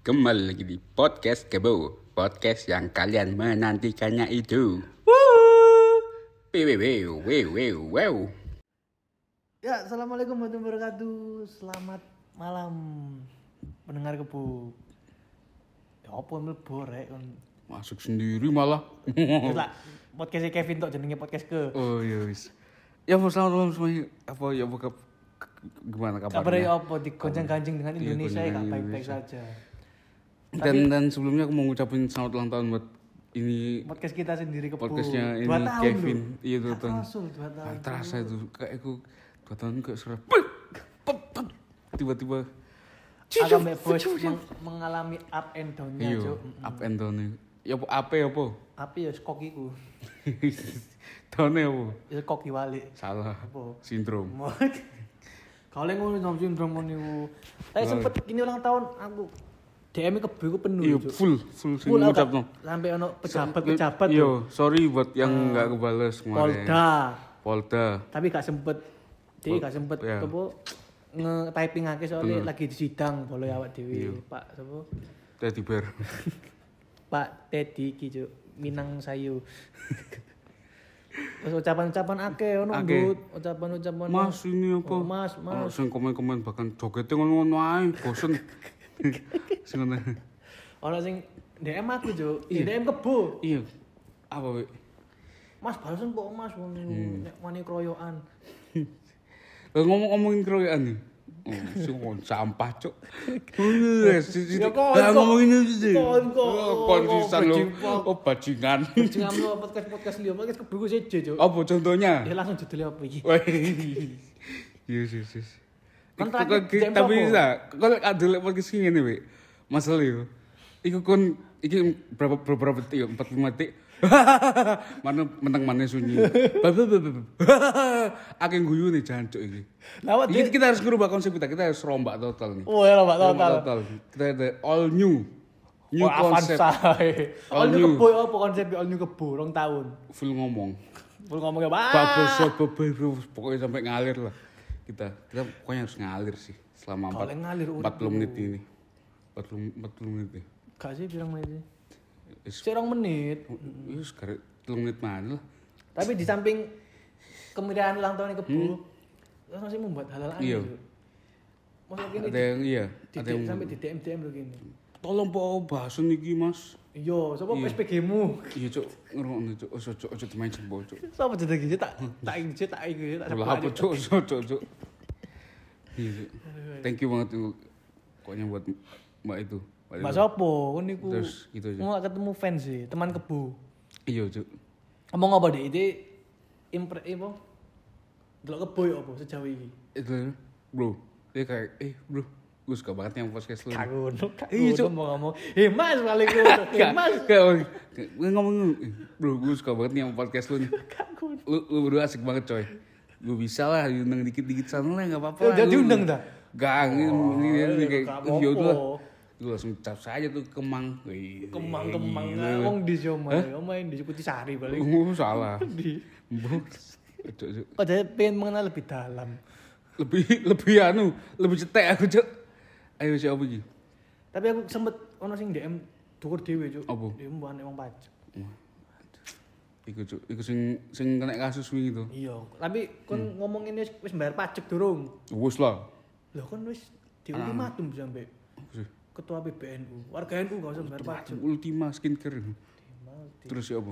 Kembali lagi di podcast Kebo Podcast yang kalian menantikannya itu Wew, wew, wew, wew, wew. Ya, assalamualaikum warahmatullahi wabarakatuh. Selamat malam pendengar kebu. Ya apa mlebu rek kon. Masuk sendiri malah Wis lah, podcast Kevin tok jenenge podcast ke. Oh iya wis Ya apa selamat malam semuanya Apa ya apa ke- ke- Gimana Kabar kabarnya ya apa digoncang-gancing dengan Iya, Indonesia ya baik-baik Indonesia. saja. Dan, dan sebelumnya aku mau ngucapin selamat ulang tahun buat ini Podcast kita sendiri kebu. Podcastnya ini Dua tahun Kevin. loh. Iya, dua tahun. dua tahun. Terasa itu kayak aku dua tahun kayak serap tiba-tiba Agak meng- mengalami up and down-nya, iya up and down nih ya apa apa ya apa Apa ya kokiku. downnya apa Ya koki balik. salah Apa? sindrom Kalau ngono nom sindrom niku. Tapi sempet ini ulang tahun aku DM kebu penuh. iya full full Full ngucap no sampai ono pejabat-pejabat iya tuh. sorry buat yang nggak kebales kemarin Polda. Polda Tapi gak sempet dia gak sempet ya. apa nge-typing akeh soalnya lagi di sidang boleh awak dhewe. Pak sapa? Teddy Bear Pak Teddy iki Cuk. Minang sayu. Terus ucapan-ucapan akeh ono ndut, ucapan-ucapan Mas ini apa Oh, Mas, Ono Mas. sing komen-komen bahkan jogetnya ngono-ngono ae bosen ngono Ono sing DM aku Cuk. Di DM kebo. iya apa wek Mas balasan kok Mas ngono Hmm. nek wani kroyokan. Ngomong-ngomongin keroyokan nih. Oh, ngomong sampah, Cuk. Wes, Ya, ngomongin itu sih. Oh, Kon Oh, lo. bajingan. Oh, bajingan. Jangan lo podcast-podcast liya, podcast kebuku seje, Cuk. Apa contohnya? Ya langsung judulnya apa iki? Yes, yes, yes. Tapi bisa, kalau ada podcast ini ngene, Wek. Masalah yo. Iku kon iki berapa berapa detik yo? 45 detik. mana menang mana sunyi. Bab bab. bab. Akeh guyu nih jancuk iki. Lawat Ini kita harus ngerubah konsep kita, kita harus rombak total nih. Oh ya Rombak total. total. Kita ada all new. New Wah, konsep. All All new kebo apa konsep all new kebo rong tahun. Full ngomong. Full ngomongnya Pak. Bubble shot, bubble bro. Pokoknya sampai ngalir lah. Kita, kita pokoknya harus ngalir sih. Selama Kalau 4, ngalir urip 40 menit ini. 40, 40 menit ya. Gak sih bilang. Is- Sirong menit. Iya, sekarang 3 menit mana lah. Tapi di samping kemeriahan ulang tahun kebo, terus masih membuat hal-hal aneh. Hmm. Iya. Gini Ada yang iya, ada yang sampai di DM DM lo gini. tolong po bahasan iki Mas. Iya, sapa Iya. SPG-mu? Iya, Cuk. Ngrungokno, Cuk. Ojo, Cuk. Ojo dimain jempol, Cuk. Sapa gitu tak tak iki tak iki tak Lah apa, Cuk? Ojo, Cuk, Cuk. Iya. Thank you banget tuh. Pokoknya buat Mbak itu. Mbak. Sopo, kan niku. Terus gitu aja. Mau ketemu fans sih, teman kebu. Iya, Cuk. Ngomong apa deh? Itu impre apa? Delok kebo ya apa sejauh ini? Itu, bro. Dia kayak, eh, bro. Gue suka banget yang podcast lu. Kagun, Iya, kagun mau ngomong. Eh mas paling gue, eh mas. Gue ngomong, eh, bro, gue suka banget nih yang podcast lu nih. Lu, lu berdua asik banget, coy. Gue bisa lah diundang dikit-dikit sana lah, gak apa-apa lah. jadi Lu- undang dah? Gak, ini, ini, ini, kayak, gak ya. Gue langsung cap saja tuh kemang. Wih, Kemang-kemang gila. ngomong di Joma, main di Putih Sari paling. Oh, salah. Di. Oh jadi pengen mengenal lebih dalam. lebih lebih anu lebih cetek aku cok ayo siapa lagi Tapi aku sempet ono sing DM dukur dhewe cuk. Apa? Dia mbok anek wong pajak. iku cok iku sing sing kena kasus wingi tuh Iya, tapi kon ngomong ini wis- wis bayar pajak durung. wus lah Lah kan wis di ultimatum Apa sih? ketua PBNU. Warga NU gak usah bayar pajak. ultima skincare Mati. terus siapa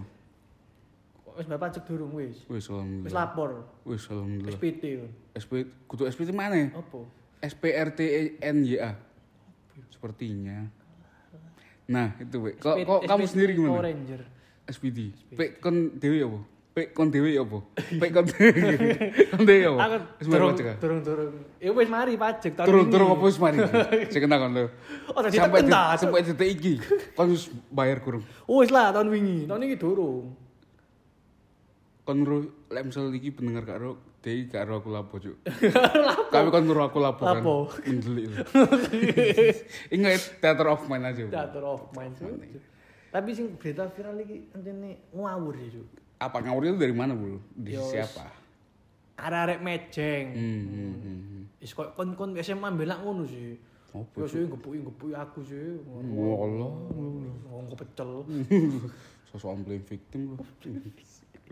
Wis bayar pajak durung wis. wis Wis alhamdulillah lapor wis alhamdulillah SPT kan. SP kudu SPT mana Apa? SPRTNYA sepertinya nah itu we kok kok kamu sendiri Power gimana Ranger. SPD P kon dewi apa P kon dewi apa P kon dewi kon dewi apa ah? durung durung. Ya wis mari pajak tahun turun ini. turun apa wis mari sing kena kon lho Oh, tadi sampai tekan di- ta, Cuk. sampai detik iki kon wis bayar kurung Oh, wis lah tahun wingi. Tahun ini durung. kon ro lek misal iki pendengar gak ro dei gak ro aku lapo cuk tapi kon ro aku lapo kan Lapo? mendelik lho. ingat theater of mind aja Theater of mind. Tapi sing berita viral iki antene ngawur ya, Cuk. apa ngawur itu dari mana bro di Yo, siapa Arek-arek mejeng. hmm, hmm, hmm, hmm. Is kok kon-kon SMA mbelak ngono sih. Yo sih ngepuki-ngepuki aku sih. Wallah. Ngomong pecel. Sosokan playing victim lu.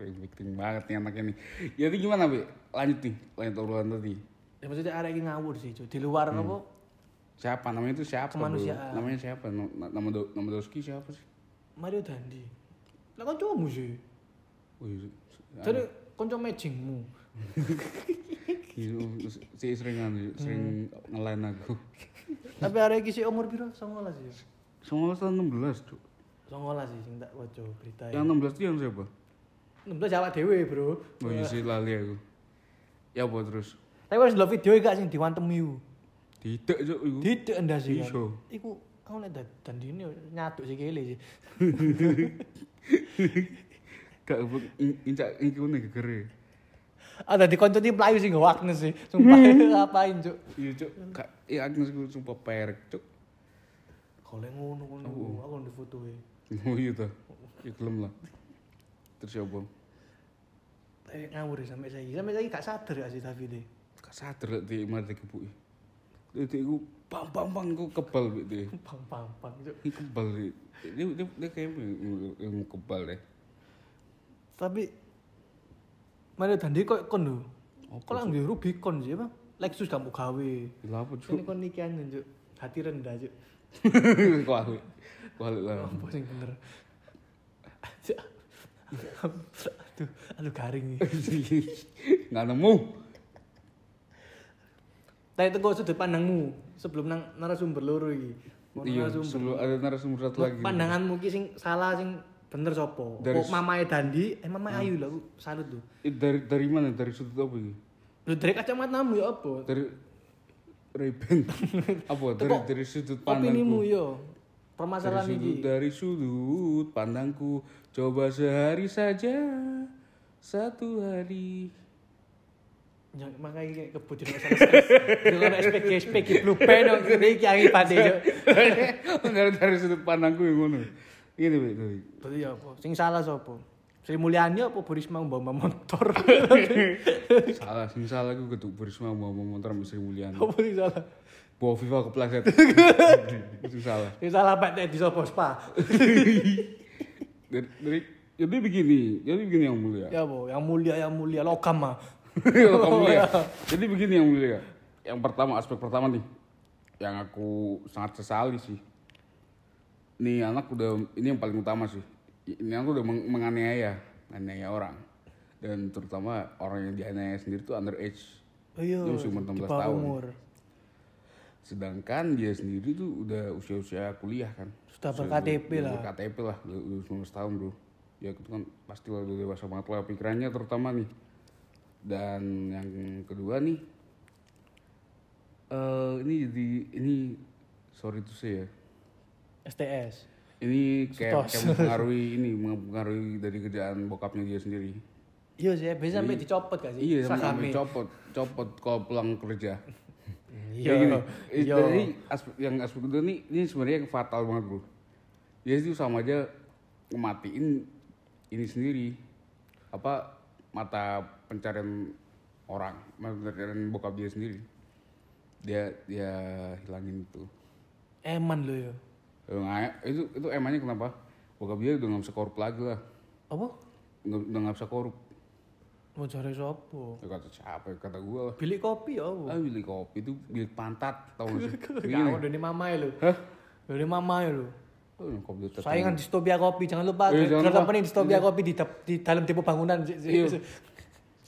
Victim banget nih anaknya nih. Jadi gimana, Bi? Lanjut nih, lanjut obrolan tadi. Ya maksudnya arek iki ngawur sih, Cuk. Di luar apa? Siapa namanya itu siapa? Bro? Kemanusiaan. Namanya siapa? Nama do, nama Doski siapa sih? Mario Dandi. Lah kancamu sih. Oh, iya. Jadi kanca matchingmu. Iya, si sering anu, sering ngelain aku. Tapi arek iki sih umur piro? 19 ya. Semua tahun 16, Cuk. 19 sih sing tak waca berita. Yang 16 itu yang siapa? 16 awak dhewe, Bro. Oh iya sih lali aku. Ya apa terus? Tapi wis ndelok video gak sing diwantemi iku. Tidak, Cuk, iku. Tidak ndas sih. kan. Iso. Iku aku nek dan- dandine nyatuk sikile sih. Gak incak iki ngene gegere. Ada di konco ini pelayu sih gak Agnes sih. Sumpah ngapain cuk. Iya, Cuk. Gak iya Agnes ku sumpah perek, Cuk. Kalau ngono ngono aku di foto Oh iya ta. Ya lah. Terus ya apa? Tapi ngawur ya sampai saya. Sampai saya gak sadar gak sih David deh. Gak sadar di mari kebuki. Jadi aku bang bang bang aku kebal dia. Pang pang pang. Ini kebal dia. Dia dia, kayak yang kebal deh. Tapi Mario Dandi kok kon. Apa, Kok lah nggih Rubicon sih apa? Lexus gak mau gawe. Apa, Cuk? Ini kon nikian cuk. Hati rendah cuk. Kok aku. Kok aku lah. Apa bener? aduh, aduh garing. Nggak nemu. Tapi itu sudut pandangmu sebelum nang narasumber loro iki. Iya, sebelum ada narasumber satu lagi. Pandanganmu ki sing salah sing bener sopo? Dari Kok mamae Dandi, eh mamae Ayu lah, aku salut tuh. Dari dari mana? Dari sudut apa ini? Lu dari kacamatamu ya apa? Dari Ray-Ban. apa? Dari dari sudut Opinimu pandangku. Yo. Dari Permasalahan sudut, iki. dari sudut pandangku coba sehari saja satu hari Ya, makanya kayak kebut stres. Dengan SPG SPG blue pen kok iki iki pade yo. dari, dari sudut pandangku yang ngono ini Bi. Berarti ya apa? Sing salah sopo? Sri Mulyani apa Bu Risma bawa motor? salah sing salah aku ketuk Burisma mau mau motor sama Sri Mulyani Apa sing salah? Bawa FIFA kepleset itu salah Sing salah Pak di sopo spa. dari, dari jadi begini jadi begini yang mulia Ya apa? Yang mulia yang mulia logam mah. Kamu lihat. Jadi begini yang mulia. Yang pertama aspek pertama nih, yang aku sangat sesali sih. Nih anak udah ini yang paling utama sih. Ini anak udah meng- menganiaya, menganiaya orang. Dan terutama orang yang dianiaya sendiri tuh underage. Oh iya. Masih umur di 16 bawah tahun. Umur. Sedangkan dia sendiri tuh udah usia-usia kuliah kan. Sudah ber-KTP lah. Ber-KTP lah, udah, udah 19 tahun bro. Ya itu kan pasti lah udah dewasa banget lah pikirannya terutama nih. Dan yang kedua nih, eh ini jadi ini sorry to say ya. STS. Ini kayak, kayak mempengaruhi ini, mempengaruhi dari kerjaan bokapnya dia sendiri. Iya sih, bisa sampai dicopot gak sih? Iya, sampai Seragamnya. copot, copot kalau pulang kerja. Iya. Kayak gini. Eh, Iya. Jadi aspek yang aspek kedua nih ini sebenarnya yang fatal banget bro. Dia itu sama aja ngematiin ini sendiri apa mata pencarian orang, mata pencarian bokap dia sendiri. Dia dia hilangin itu. Eman lo ya. Itu itu emangnya kenapa? Bokap dia udah nggak bisa korup lagi lah, Apa? nggak udah nggak bisa korup. Mau cari sopo? Ya, kata siapa? Kata gua lah. Bilik kopi ya apa? Ah bilik kopi itu bilik pantat tau gak sih? Gak udah ini mama ya lo. Hah? Udah ini mama ya lo. Oh, tetap- Saingan distopia kopi, jangan lupa. Iya, jangan lupa. company distopia kopi di, di dalam depo bangunan. Iya.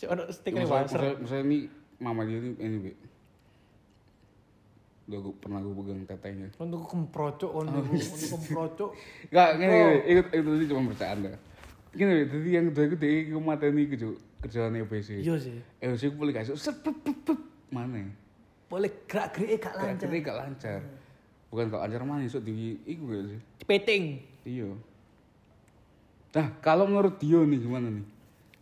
ono stick ini waser. misalnya, ini mama dia tuh ini Bi. Udah gua, pernah gue pegang tetenya. Untuk kemprocok, untuk kemprocok. Gak, Oh. gini, itu, itu sih cuma bercanda. Gini, Bi, jadi yang kedua itu dia ke mata ini ke kerjaan EBC. Iya sih. EBC aku boleh kasih, set, pep, pep, pep. mana? Boleh gerak gerik gak lancar. Akhirnya gak lancar. Bukan gak lancar mana, so di iku gak sih? Peting. Iya. Nah, kalau menurut Dio nih gimana nih?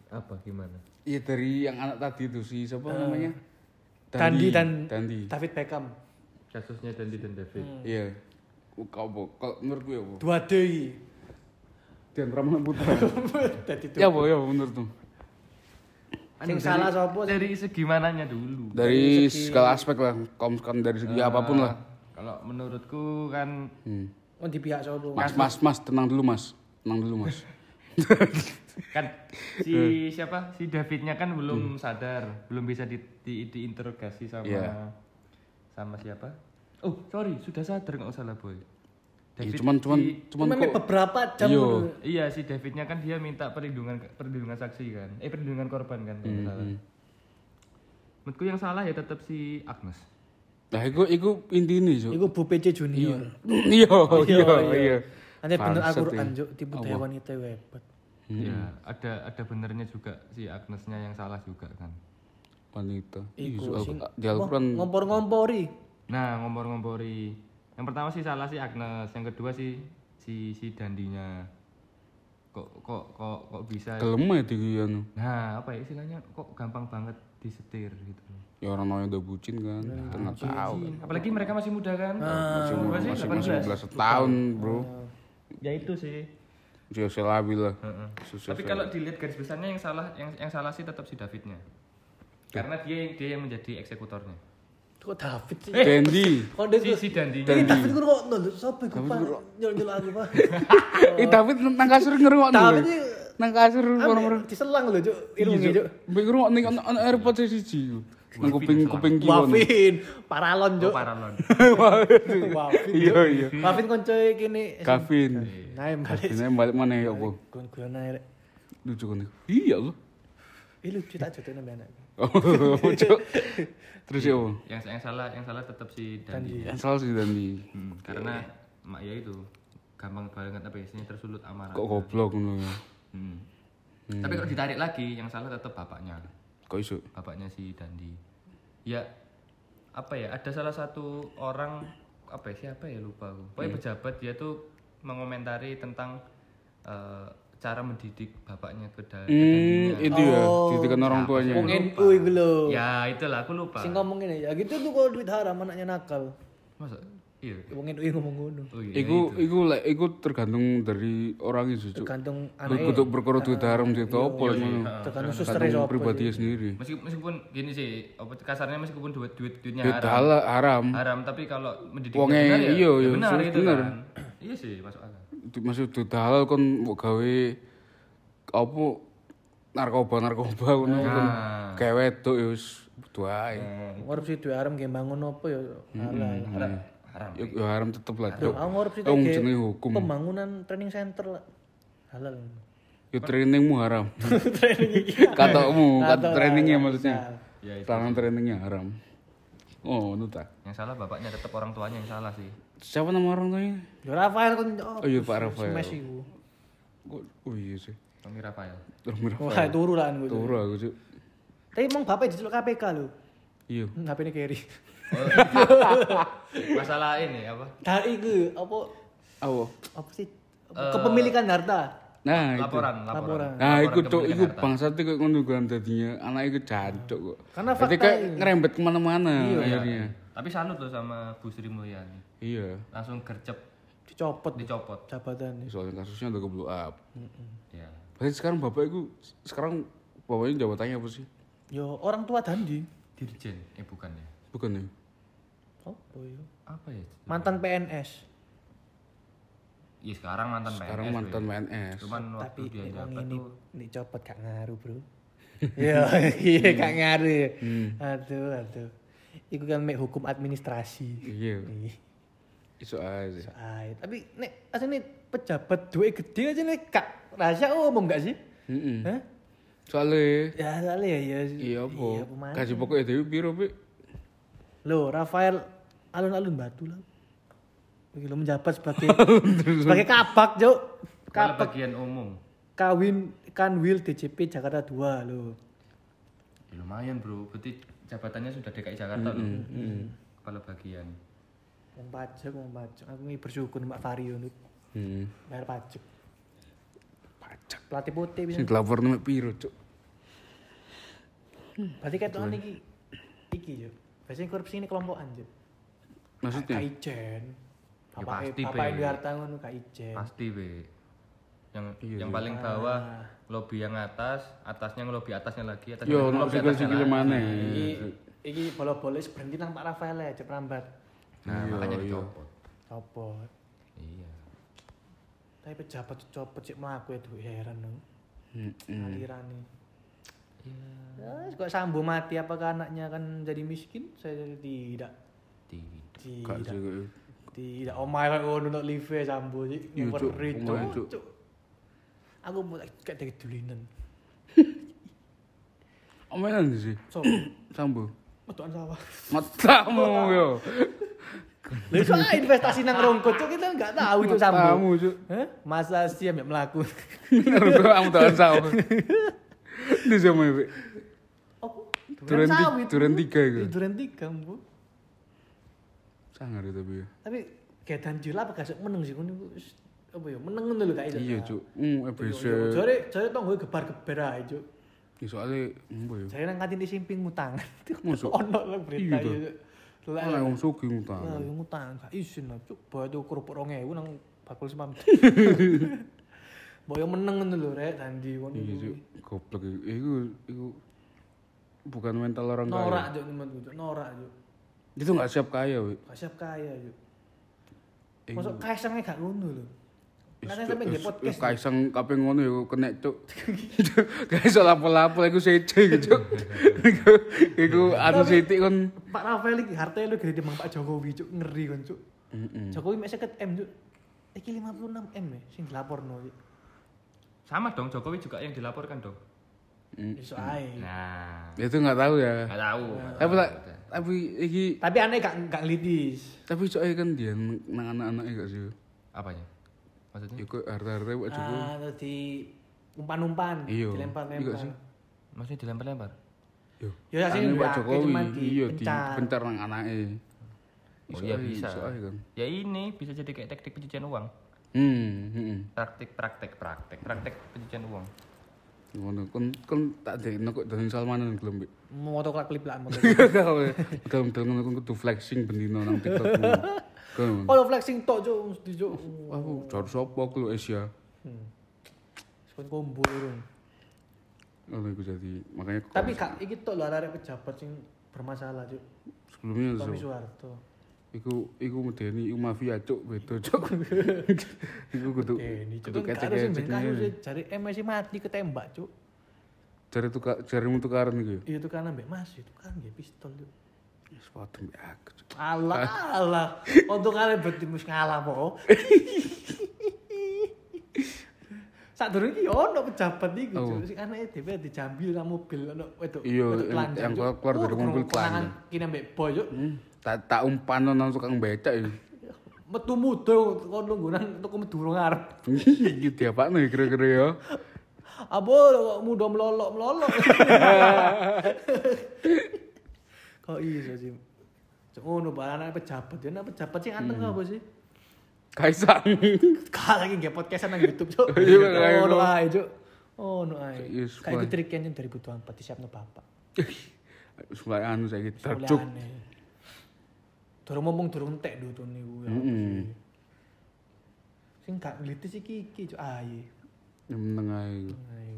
Apa gimana? Iya dari yang anak tadi itu si siapa namanya? Eh, Dandi dan Dandi. David Beckham. Kasusnya Dandi dan David. Iya. Kau apa? Kalau menurut gue apa? Dua D Dan Ramana Putra. Dadi tuh. ya apa ya menurut tuh? Sing salah sapa? Dari segi mananya dulu. Dari segala aspek lah, misalkan dari segi apa pun lah. Kalau menurutku kan Hmm. Oh di pihak sapa? Mas, mas, mas, tenang dulu mas. Tenang dulu mas. kan si siapa si Davidnya kan belum sadar, belum bisa di, di, diinterogasi sama Iya. sama siapa? Oh sorry sudah sadar nggak usah lah boy. Iya, David cuman, cuman, si- cuman Cuman kok. beberapa jam Iya. dulu. iya si Davidnya kan dia minta perlindungan perlindungan saksi kan, eh perlindungan korban kan salah. Hmm. Menurutku yang salah ya tetap si Agnes. Nah, iku, iku inti ini, Cuk. Iku Bu PC Junior. Iya, iya, iya. Nanti bener Bangsat, Al-Qur'an, iya. Juk, tipe daya wanita itu hebat. Ya ada ada benernya juga si Agnesnya yang salah juga kan. Wanita. Iku Iya, di Al-Quran. ngompor-ngompori. Nah, ngompor-ngompori. Yang pertama sih salah si Agnes, yang kedua sih si si Dandinya. Kok kok kok kok bisa? Kelem ya di anu. Nah, apa ya istilahnya kok gampang banget disetir gitu. Ya orang namanya udah bucin kan. Kita nggak tahu. Apalagi mereka masih muda kan? Masih Berapa sih? masih 18? masih 11 tahun, Bro. Ya itu sih. Sosial labil lah. Tapi kalau dilihat garis besarnya yang salah yang yang salah sih tetap si Davidnya. Karena dia yang dia yang menjadi eksekutornya. Kok David sih? Dendi. Kok dia Si si Dandinya. Ini David ku kok nol, sapa iku Pak? Nyol-nyol aku, Pak. Eh, David nang kasur ngerungok David dulu. ini Nang kasur orang-orang. Diselang lho, Juk. Irunge, Juk. Mbek ngerungok ono ono AirPods siji. Nang kuping kuping kiwa. Wafin, paralon, Oh, Juk. paralon. Wafin. Iya, iya. Wafin koncoe kene. Kavin. Nah, balik. Ini balik mana ya, Bu? Gon-gonan ae. rek. Lucu kan. Iya loh. Ih lucu tak jatuhin nambah anak. Oh, Cuk. Terus ya, yang yang salah yang salah tetap si Dandi. Yang salah sih Dandi. Hmm, karena mak ya itu gampang banget apa ya tersulut amarah. Kok goblok ngono ya. Hmm. Tapi kalau ditarik lagi yang salah tetap bapaknya. Kok iso? Bapaknya si Dandi. Ya apa ya ada salah satu orang apa ya siapa ya lupa aku. Pokoknya pejabat dia tuh mengomentari tentang eh, cara mendidik bapaknya ke, da- ke Hmm, itu ya, didikan orang tuanya. Wong NU iku lho. Ya itulah aku lupa. Sing ngomong ngene, ya gitu tuh kalau duit haram anaknya nakal. Masa? Iya. Wong NU ngomong ngono. Oh iya. Iku iku lek iku tergantung dari orang itu. Tergantung Kudu anaknya, kudu perkara duit haram di topo ngono. tergantung suster Tergantung sapa. pribadinya sendiri. Meskipun, meskipun gini sih, apa kasarnya meskipun duit duit duitnya Duit haram, halal haram. haram tapi kalau mendidik benar ya, iya, ya iya, benar itu kan. Iya sih masuk akal. Itu Maksud halal kon mbok gawe apa narkoba narkoba ngono kan. Nah. Kayak wedok ya wis butuh ae. Korupsi duit haram kayak bangun apa ya halal. Haram. Haram. Ya, ya haram tetep lah, aku korupsi jenenge hukum. pembangunan training center lah. Halal. Ya trainingmu haram. training iki. Katokmu, kata trainingnya maksudnya. Ya itu. Tangan trainingnya haram. Oh, itu tak. Yang salah bapaknya tetap orang tuanya yang salah sih. Siapa nama orang tuanya? Ya Rafael kan oh, Oh iya Pak Rafael. smash iku. Kok- Oh iya sih. Tommy Rafael. Terus Wah, turu lah aku. Turu aku cuk. Tapi emang bapak diceluk KPK lho. Iya. HP ini carry. Masalah ini apa? Dah iku apa Awo. apa sih? Kepemilikan harta. Nah, itu. Laporan, Laporan. laporan. Nah, iku cuk, kepemilikan iku harta. bangsat iku ngono dadinya anak iku jancuk kok. Karena fakta kayak ngerembet ke mana-mana Iya. akhirnya. Tapi salut loh sama Bu Sri Mulyani. Iya. Langsung gercep Dicopot dicopot. jabatannya. Soalnya kasusnya udah ke blow up. Ya. Berarti sekarang bapak itu sekarang bapaknya jabatannya apa sih? Yo orang tua Dandi. Dirjen, eh bukan ya. Bukan ya? Oh, yo. Apa ya? Mantan PNS. Iya sekarang mantan Sekarang PNS. mantan weh. PNS. Cuman waktu Tapi dia jabat ini tuh dicopot gak ngaruh, Bro. Iya, iya gak ngaruh. Aduh, aduh. Iku kan mek hukum administrasi. Iya. Iso aja. Ay, tapi nek asline pejabat duit gede aja nek gak rahasia umum gak sih? Heeh. Hah? Soalnya Ya soalnya ya. ya iya apa? pemain. Gaji pokoknya Dewi piro, Pi? Loh, Rafael alun-alun batu lah. Begitu menjabat sebagai sebagai kabak, kepala Kabak bagian umum. kawin kanwil DJP Jakarta 2 loh. Ya, lumayan bro, berarti jabatannya sudah DKI Jakarta loh. Kepala bagian. Wong pajak, wong pajak. Aku ini bersyukur Mbak Vario nih. Hmm. Bayar pajak. Pajak. Pelatih putih bisa. Sing dilapor nek piro, Cuk? Berarti kayak tuan iki. Iki, Juk. Biasanya korupsi ini kelompokan, Juk. Maksudnya? Kak Ijen. Ya Bapak pasti, Bapak Be. Indi Hartangun Kak Ijen. Pasti be. Yang Iya, yang paling bawah lobby yang atas, atasnya ngelobi atasnya lagi, atasnya Yo, nak sikil-sikil lagi. mana? Iki iki bola-bola berhenti nang Pak Rafael ya, cep rambat. Nah, Iya, makanya iya. dicopot. Copot. Iya. Tapi pejabat copot cek mlaku itu heran dong. Mm-mm. Alirane. Iya. Ya, kok Sambo mati apakah anaknya akan jadi miskin? Saya tidak. Tidak. Tidak. kayak Tidak. Omah kok ngono nek live Sambo sih. Iya. Ngeri, Cuk. Aku mau kayak dari dulinan. Omelan sih. So, Sambo. metuan sawah. Matamu yo. Lha iso ae investasi nang rongkot Cuk, kita enggak tahu itu Sambo. Cuk. Hah? Masa sih ambek mlaku. Kamu tahu sawah. Di sama ya. Apa? Duren sawit, duren tiga itu. Iya, Duren tiga, Bu. Sangar tapi ya. Tapi kayak Danjil apa gak meneng sih. Wis, Apa ya? Meneng ngono lho gak iso. Iya, Cuk. Hmm, EBC. Jare jare tonggo gebar-gebar ae, Cuk. Ya, soalnya, apa ya? Jare nang kantin simping ngutang. Masuk. Ono lah berita Iya, ya. Lah, Lah, wong sugih ngutang. Lah, yang ngutang gak izin lah, Cuk. Tuh kerupuk 2000 nang bakul semam. Mbok yo meneng ngono lho, Rek, Dandi ngono. Iya. Cuk. Goblok iku. Iku, iku bukan mental orang Norak, kaya. Cuk, temen Cuk. Norak, Cuk. Itu gak siap kaya, Wi. Gak siap kaya, Cuk. Masuk kaisangnya gak ngono lho. Sampe is- podcast. is Kaisang kape ngono ya kena cuk. Gak iso lapo-lapo iku sece gitu. Iku iku anu sithik kon. Pak Rafael iki hartanya lu gede Pak Jokowi, Cuk. Ngeri kan, Cuk. Jokowi mek 50 M, Cuk. Iki 56 M ya sing dilaporno. Cuk. Sama dong Jokowi juga yang dilaporkan dong. Iso ae. Nah, Itu enggak tahu ya. nggak tahu. Tapi tapi iki Tapi aneh gak gak ngelitis. tapi soalnya kan dia nang anak-anaknya gak sih. Apanya? Maksudnya? Iku harta-harta Pak Jokowi. Ah, terus di umpan-umpan, Iya. Iya dilempar-lempar. sih. Maksudnya dilempar-lempar? Yo. Ya sing Anu Pak Jokowi cuman di iya pencar. nang anake. Oh iya bisa. kan. Ya ini bisa jadi kayak teknik pencucian uang. Hmm, heeh. Praktik, praktek, praktek, praktek pencucian uang. Ngono kon kon tak dekno kok dari Salmanan gelem. Mbak. Moto klip lah moto. Dalam dalam ngono kon kudu flexing bendino nang TikTok. Kan. Kalau flexing tok, Cuk, mesti Cuk. Aku jar sapa aku lho Asia. Hmm. Urung. Ngono iku jadi makanya Tapi kak iki tok lho arek pejabat sing bermasalah, Cuk. sebelumnya Tommy so, Soeharto. iku iku medeni iku mafia cuk beda cuk. iku kudu kudu Cuk. Kan harus kecek-kecek. kasus cari M masih mati ketembak, Cuk. Cari tuka jarimu tukaran ya? Iya itu kan ambek Mas, itu kan nggih pistol, Cuk. sepatu aku ala ala untuk kalian bertemu ngalah po saat iki ono pejabat niku, gitu oh. karena itu dia dijambi lah mobil ono wedok. iyo yang keluar, keluar dari oh, mobil kelanjar kini ambek boyo hmm. tak tak umpan nang langsung beca ya metu muda kau nunggu nang untuk kau metu ngar gitu ya pak nih kira kira ya. Apa muda melolok melolok Kok iso sih? Ngono Pak, anak pejabat ya, anak pejabat sih anteng Hmm. apa sih? Kaisang. Kak lagi nge podcastan nang YouTube, Cuk. Iya, Oh, no ngono. ae, Cuk. Oh, no ae. Kayak itu trik yang 2024 disiapno bapak. Wis mulai anu saiki tercuk. Soalnya Durung ngomong durung do tuh niku. Heeh. Sing gak nglitis iki iki, Cuk. Ae. Yang meneng ae. Ae.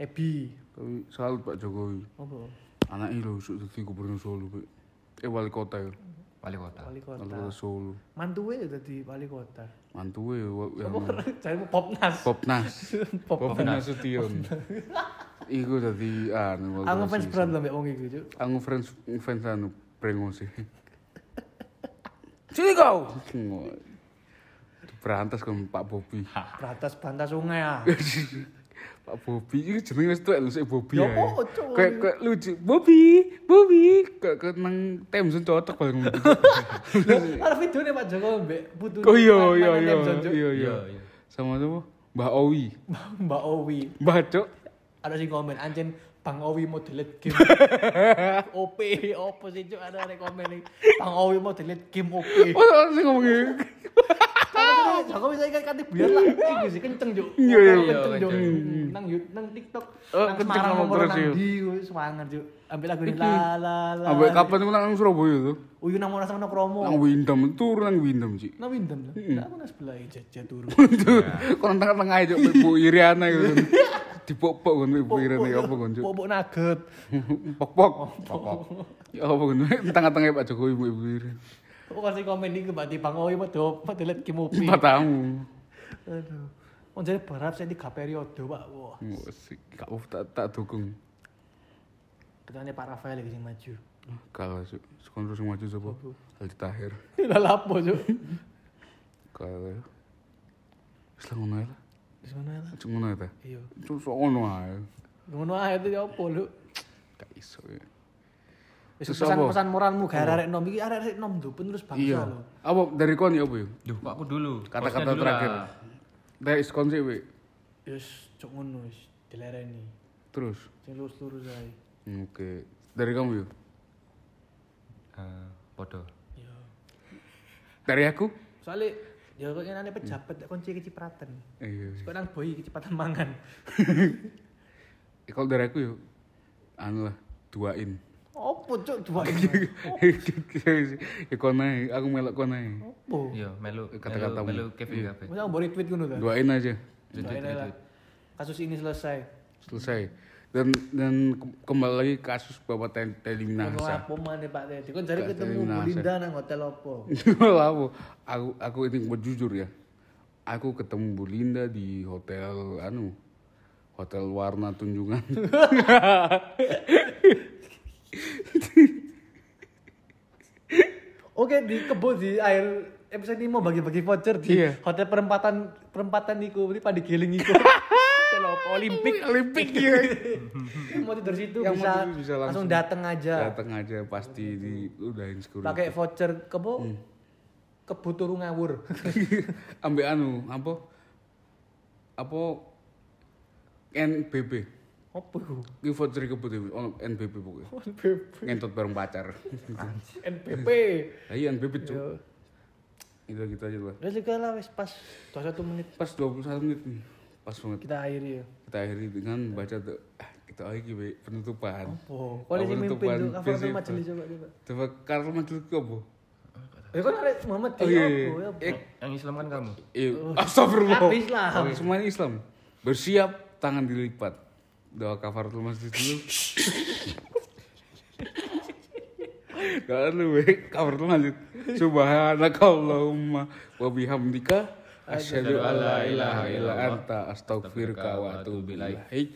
Ebi. Tapi salut Pak Jokowi. Apa? Anaknya lho sok dadi gubernur Solo, Pak. Eh wali kota ya. Wali kota. Wali Wali kota. Solo. Mantuwe dadi wali kota. Mantuwe ya yang Apa carimu Popnas. Popnas. Pop. Popnas Nasution. Iku dadi anu. wali Aku kota fans sisi. berat lho mbek wong iku, Cuk. Aku fans fans anu Brengos sih. Sini kau. Berantas kan Pak Bobi. Beratas bantas sungai ah. Pak Bobi itu jenenge wis tuwek lho sik Bobi. Ya apa, Cuk? Kayak kayak lucu. Bobi, Bobi. Kayak kayak nang Temzon cocok paling ngono. Ada videonya Pak Jokowi mbek putu. Oh iya iya iya Cuk. iya iya. Sama sama Mbak Owi. Mbak Owi. Mbak Cok. Ada sing komen anjen Bang Owi mau delete game. OP opo sih cuk ada nih. Bang Owi mau delete game OP. Oh, orang sih ngomongin. Joko saya kan kati biar lah. Iku sih kenceng juk. Iya iya kenceng juk. Hmm. Nang nang TikTok. Eh, kenceng ngomong terus yo. Di semangat juk. Ambil lagu la la la. Ambil kapan nang nang Surabaya tuh? Uyu nang ora sangno kromo. Nang Windam tur nang Windam sih. Nang Windam. Hmm. Nang nang sebelah jajan turu. Kon tengah-tengah juk Bu Iriana gitu. dipopok kan ibu ira nih apa kan cuy popok nugget popok popok ya apa kan tengah-tengah pak jokowi ibu ira Iriana. Kok kasih komen iki Mbak Bang Oi padha padha lihat ki mobil. Matamu. Aduh. Wong jare berharap saya tiga periode, Pak. Wah. Kau tak tak dukung. Katanya Pak Rafael sing maju. Kalau sekolah sing maju sapa? Aldi Tahir. Lah lapo, Cuk? Kalau wis lah ngono ae lah. Wis ngono ae lah. Cuma ngono ae ta. Iya. Cuma sok ngono ae. Ngono ae itu ya apa, Lu? Gak iso ya. Wis Terus pesan-pesan moralmu gak arek nom iki arek nom lho penerus bangsa Iya. lho. Apa dari kon ya apa ya? Duh, kok aku dulu. Kata-kata terakhir. Dari iskon sih, Wi. Wis cuk ngono wis dilereni. Terus. Sing lurus-lurus ae. Hmm, Oke. Dari kamu ya? Eh, podo. Iya. Dari aku? Soalnya ya kok ngene pejabat kunci kecipratan. Iya. Kok nang boy kecepatan mangan. Eh, Kalau dari aku ya, anu lah, duain. Opo cuk dua ini? ya kon ae, aku melok kon ae. Opo? Iya, melu Kata-katamu. melu, melu Kevin kabeh. Masa mbok retweet ngono ta? Aja, Doain retweet. Kasus ini selesai. selesai. Dan dan ke- kembali lagi kasus Bapak Ono Telinasa. apa maneh Pak Teddy? Jare Gak ketemu ada Bu Linda nang hotel opo? Lalu aku aku ini buat jujur ya. Aku ketemu Bu Linda di hotel anu hotel warna tunjungan. Oke di kebo di air episode ini mau bagi-bagi voucher di Iya. hotel perempatan perempatan niku ini pada giling iku. opo Olimpik. Olimpik ya. Yang mau tidur situ Yang mau bisa, tidur bisa langsung, langsung. datang aja. Datang aja pasti di udahin security. Pakai voucher kebo Hmm. kebo turu ngawur. Ambek anu apa? Apa NBB. Apa iku? Ki voucher kebetulan ono NBB pokoknya. NPP. Ngentot bareng pacar. NPP. Ayo NBB cuk. Yo. Itu gitu aja lah. Juga lah pas 21 menit Pas 21 menit nih. Pas banget. kita akhiri ya. Kita akhiri dengan baca tuh ah, kita akhiri Be, penutupan. Oh, koalisi mimpin penutupan tuh cover festival. majelis coba coba. Coba karena majelis ke apa? Ya kan ada Muhammad Oh iya. apa iya. ya? apa? Eh, Yang Islam kan kamu. iya. Astagfirullah. Habis lah. Oh, semuanya Islam. Bersiap tangan dilipat. Doa kafaratul masjid dulu. Kalau lu we kafaratul masjid. Subhanakallahumma wa bihamdika asyhadu an la ilaha illa anta astaghfiruka wa atubu ilaik.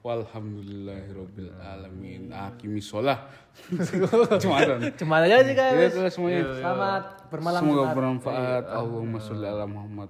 Walhamdulillahirabbil alamin. Akimis sholah. Cuma ada. Cuma aja sih Ya, guys. itu semuanya. Selamat bermalam Semoga Jumat. bermanfaat. Allahumma sholli ala Muhammad.